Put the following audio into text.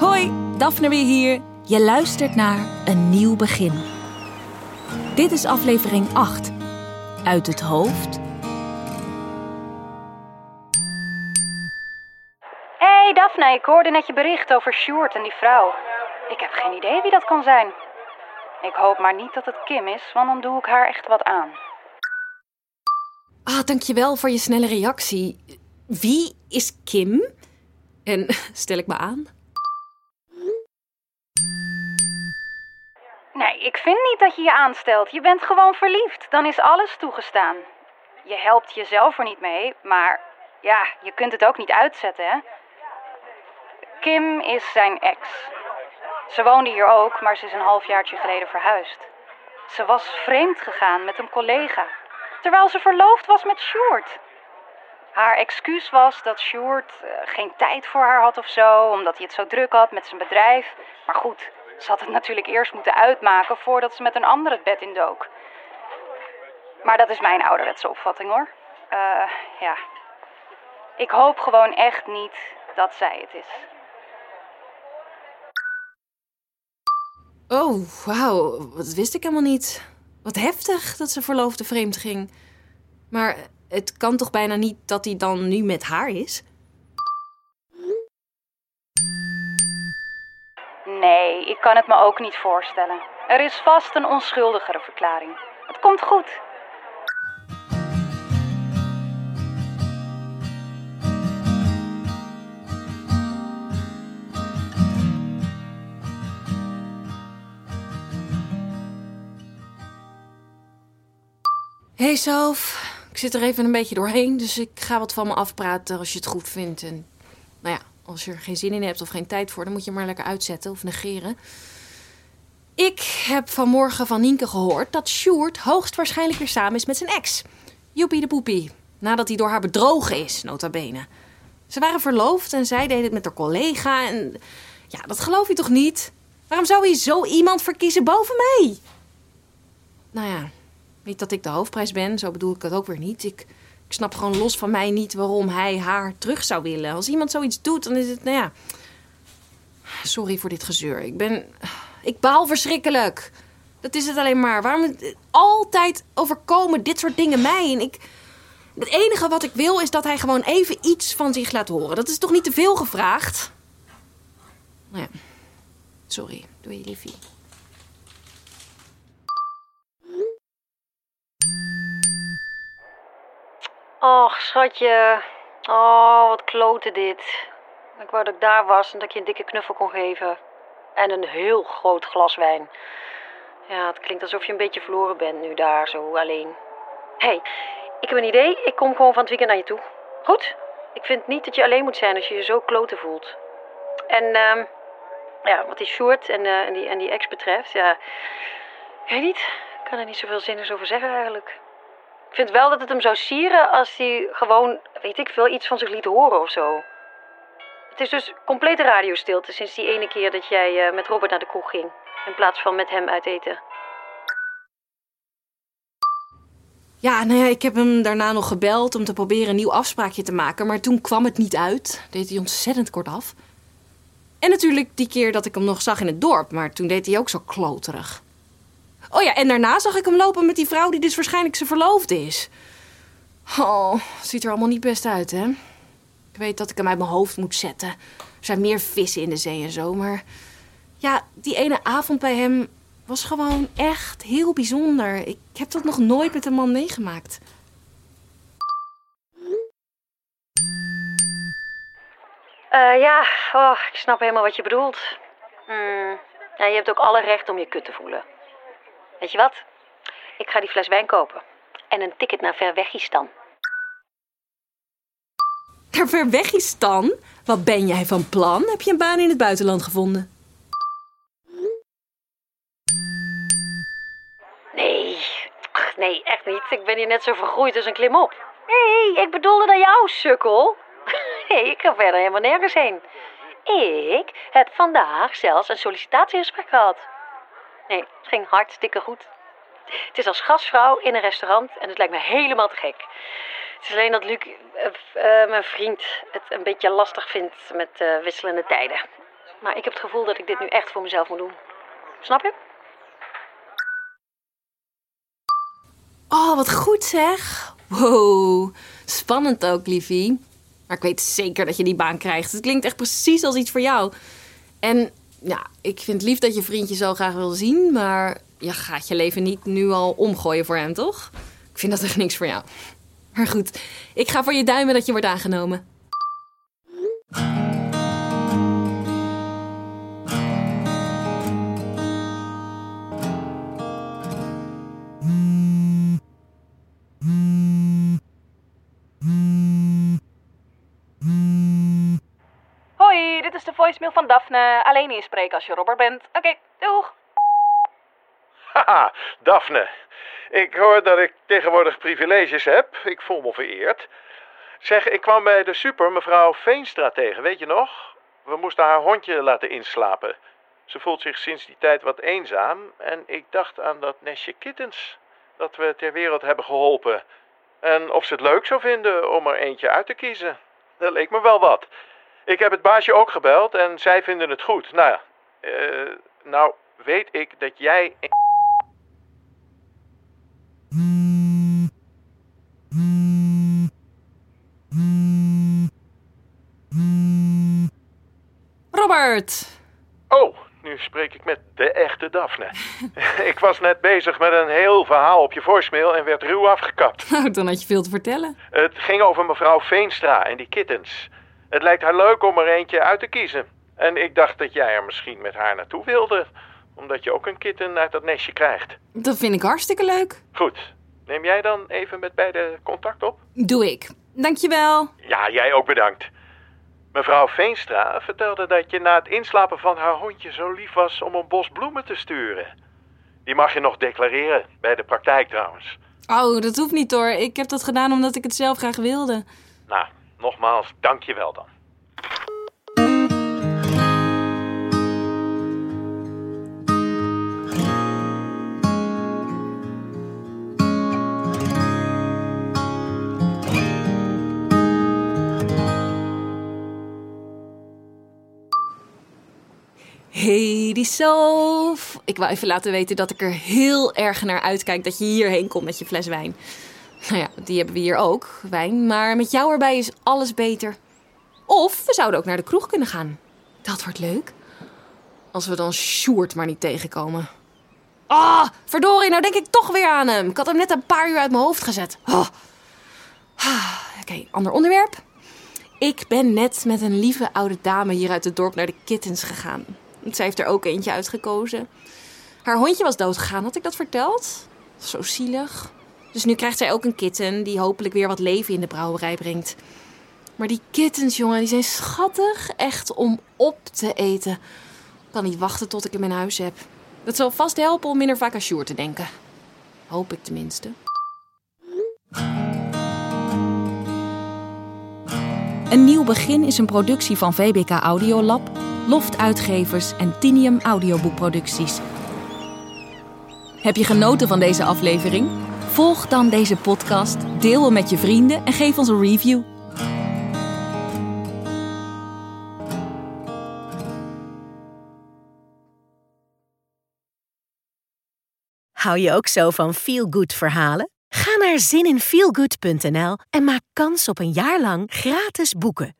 Hoi, Daphne weer hier. Je luistert naar Een Nieuw Begin. Dit is aflevering 8. Uit het hoofd. hey Daphne, ik hoorde net je bericht over Sjoerd en die vrouw. Ik heb geen idee wie dat kan zijn. Ik hoop maar niet dat het Kim is, want dan doe ik haar echt wat aan. Ah, dankjewel voor je snelle reactie. Wie is Kim? En stel ik me aan? Ik vind niet dat je je aanstelt. Je bent gewoon verliefd. Dan is alles toegestaan. Je helpt jezelf er niet mee, maar ja, je kunt het ook niet uitzetten, hè? Kim is zijn ex. Ze woonde hier ook, maar ze is een halfjaartje geleden verhuisd. Ze was vreemd gegaan met een collega, terwijl ze verloofd was met Sjoerd. Haar excuus was dat Sjoerd eh, geen tijd voor haar had of zo, omdat hij het zo druk had met zijn bedrijf. Maar goed, ze had het natuurlijk eerst moeten uitmaken voordat ze met een ander het bed indook. Maar dat is mijn ouderwetse opvatting hoor. Eh, ja. Ik hoop gewoon echt niet dat zij het is. Oh, wauw. Dat wist ik helemaal niet. Wat heftig dat ze verloofde vreemd ging. Maar het kan toch bijna niet dat hij dan nu met haar is? Nee, ik kan het me ook niet voorstellen. Er is vast een onschuldigere verklaring. Het komt goed. Hey Sof, ik zit er even een beetje doorheen, dus ik ga wat van me afpraten als je het goed vindt. En nou ja, als je er geen zin in hebt of geen tijd voor, dan moet je maar lekker uitzetten of negeren. Ik heb vanmorgen van Nienke gehoord dat Sjoerd hoogstwaarschijnlijk weer samen is met zijn ex. Joepie de poepie. Nadat hij door haar bedrogen is, nota bene. Ze waren verloofd en zij deed het met haar collega en... Ja, dat geloof je toch niet? Waarom zou hij zo iemand verkiezen boven mij? Nou ja, niet dat ik de hoofdprijs ben, zo bedoel ik het ook weer niet. Ik, ik snap gewoon los van mij niet waarom hij haar terug zou willen. Als iemand zoiets doet, dan is het, nou ja... Sorry voor dit gezeur. Ik ben... Ik baal verschrikkelijk. Dat is het alleen maar. Waarom altijd overkomen dit soort dingen mij? En ik... Het enige wat ik wil is dat hij gewoon even iets van zich laat horen. Dat is toch niet te veel gevraagd? Nou ja. Sorry. Doe je liefie. Och, schatje. Oh, wat klote dit. Ik wou dat ik daar was en dat ik je een dikke knuffel kon geven. En een heel groot glas wijn. Ja, het klinkt alsof je een beetje verloren bent nu daar, zo alleen. Hé, hey, ik heb een idee. Ik kom gewoon van het weekend naar je toe. Goed? Ik vind niet dat je alleen moet zijn als je je zo kloten voelt. En, ehm ja, wat die short en, eh, en, die, en die ex betreft, ja... Ik weet niet. Ik kan er niet zoveel zinnigs over zeggen eigenlijk. Ik vind wel dat het hem zou sieren als hij gewoon, weet ik veel, iets van zich liet horen of zo. Het is dus complete radiostilte sinds die ene keer dat jij eh, met Robert naar de kroeg ging. In plaats van met hem uit eten. Ja, nou ja, ik heb hem daarna nog gebeld om te proberen een nieuw afspraakje te maken. Maar toen kwam het niet uit. Deed hij ontzettend kort af. En natuurlijk die keer dat ik hem nog zag in het dorp. Maar toen deed hij ook zo kloterig. Oh ja, en daarna zag ik hem lopen met die vrouw die dus waarschijnlijk zijn verloofde is. Oh, ziet er allemaal niet best uit, hè? Ik weet dat ik hem uit mijn hoofd moet zetten. Er zijn meer vissen in de zee en zo, maar... Ja, die ene avond bij hem was gewoon echt heel bijzonder. Ik heb dat nog nooit met een man meegemaakt. Eh ja, oh, ik snap helemaal wat je bedoelt. Hmm, ja, je hebt ook alle recht om je kut te voelen. Weet je wat? Ik ga die fles wijn kopen. En een ticket naar Verwegistan. Naar Verwegistan? Wat ben jij van plan? Heb je een baan in het buitenland gevonden? Nee, ach, nee, echt niet. Ik ben hier net zo vergroeid als een klimop. Nee, ik bedoelde naar jou, sukkel. Nee, ik ga verder helemaal nergens heen. Ik heb vandaag zelfs een sollicitatiegesprek gehad. Nee, het ging hartstikke goed. Het is als gastvrouw in een restaurant en het lijkt me helemaal te gek. Het is alleen dat Luc, eh, eh, mijn vriend, het een beetje lastig vindt met eh, wisselende tijden. Maar ik heb het gevoel dat ik dit nu echt voor mezelf moet doen. Snap je? Oh, wat goed zeg. Wow, spannend ook, liefie. Maar ik weet zeker dat je die baan krijgt. Het klinkt echt precies als iets voor jou. En ja, ik vind het lief dat je vriendje zo graag wil zien, maar je gaat je leven niet nu al omgooien voor hem, toch? Ik vind dat echt niks voor jou. Maar goed, ik ga voor je duimen dat je wordt aangenomen. Voicemail van Daphne. Alleen inspreken als je Robert bent. Oké, doeg. Haha, Daphne. Ik hoor dat ik tegenwoordig privileges heb. Ik voel me vereerd. Zeg, ik kwam bij de super mevrouw Veenstra tegen, weet je nog? We moesten haar hondje laten inslapen. Ze voelt zich sinds die tijd wat eenzaam en ik dacht aan dat nestje kittens dat we ter wereld hebben geholpen. En of ze het leuk zou vinden om er eentje uit te kiezen. Dat leek me wel wat. Ik heb het baasje ook gebeld en zij vinden het goed. Nou ja, eh, nou weet ik dat jij Robert! Oh, nu spreek ik met de echte Daphne. ik was net bezig met een heel verhaal op je voicemail en werd ruw afgekapt. Nou, dan had je veel te vertellen. Het ging over mevrouw Veenstra en die kittens. Het lijkt haar leuk om er eentje uit te kiezen. En ik dacht dat jij er misschien met haar naartoe wilde, omdat je ook een kitten uit dat nestje krijgt. Dat vind ik hartstikke leuk. Goed, neem jij dan even met beide contact op? Doe ik. Dankjewel. Ja, jij ook bedankt. Mevrouw Veenstra vertelde dat je na het inslapen van haar hondje zo lief was om een bos bloemen te sturen. Die mag je nog declareren, bij de praktijk trouwens. Oh, dat hoeft niet hoor. Ik heb dat gedaan omdat ik het zelf graag wilde. Nou, nogmaals, dank je wel dan. Hey, die. Ik wou even laten weten dat ik er heel erg naar uitkijk dat je hierheen komt met je fles wijn. Nou ja, die hebben we hier ook, wijn. Maar met jou erbij is alles beter. Of we zouden ook naar de kroeg kunnen gaan. Dat wordt leuk. Als we dan Sjoerd maar niet tegenkomen. Ah, verdorie, nou denk ik toch weer aan hem. Ik had hem net een paar uur uit mijn hoofd gezet. Oh. Ah, Oké, ander onderwerp. Ik ben net met een lieve oude dame hier uit het dorp naar de kittens gegaan. Zij heeft er ook eentje uitgekozen. Haar hondje was doodgegaan, had ik dat verteld? Zo zielig. Dus nu krijgt zij ook een kitten die hopelijk weer wat leven in de brouwerij brengt. Maar die kittens, jongen, die zijn schattig. Echt om op te eten. Ik kan niet wachten tot ik hem in huis heb. Dat zal vast helpen om minder vaak aan Sjoerd te denken. Hoop ik tenminste. Een nieuw begin is een productie van VBK Audiolab, Loft Uitgevers en Tinium Audioboekproducties. Heb je genoten van deze aflevering? Volg dan deze podcast, deel hem met je vrienden en geef ons een review. Hou je ook zo van feel-good verhalen? Ga naar zininfeelgood.nl en maak kans op een jaar lang gratis boeken.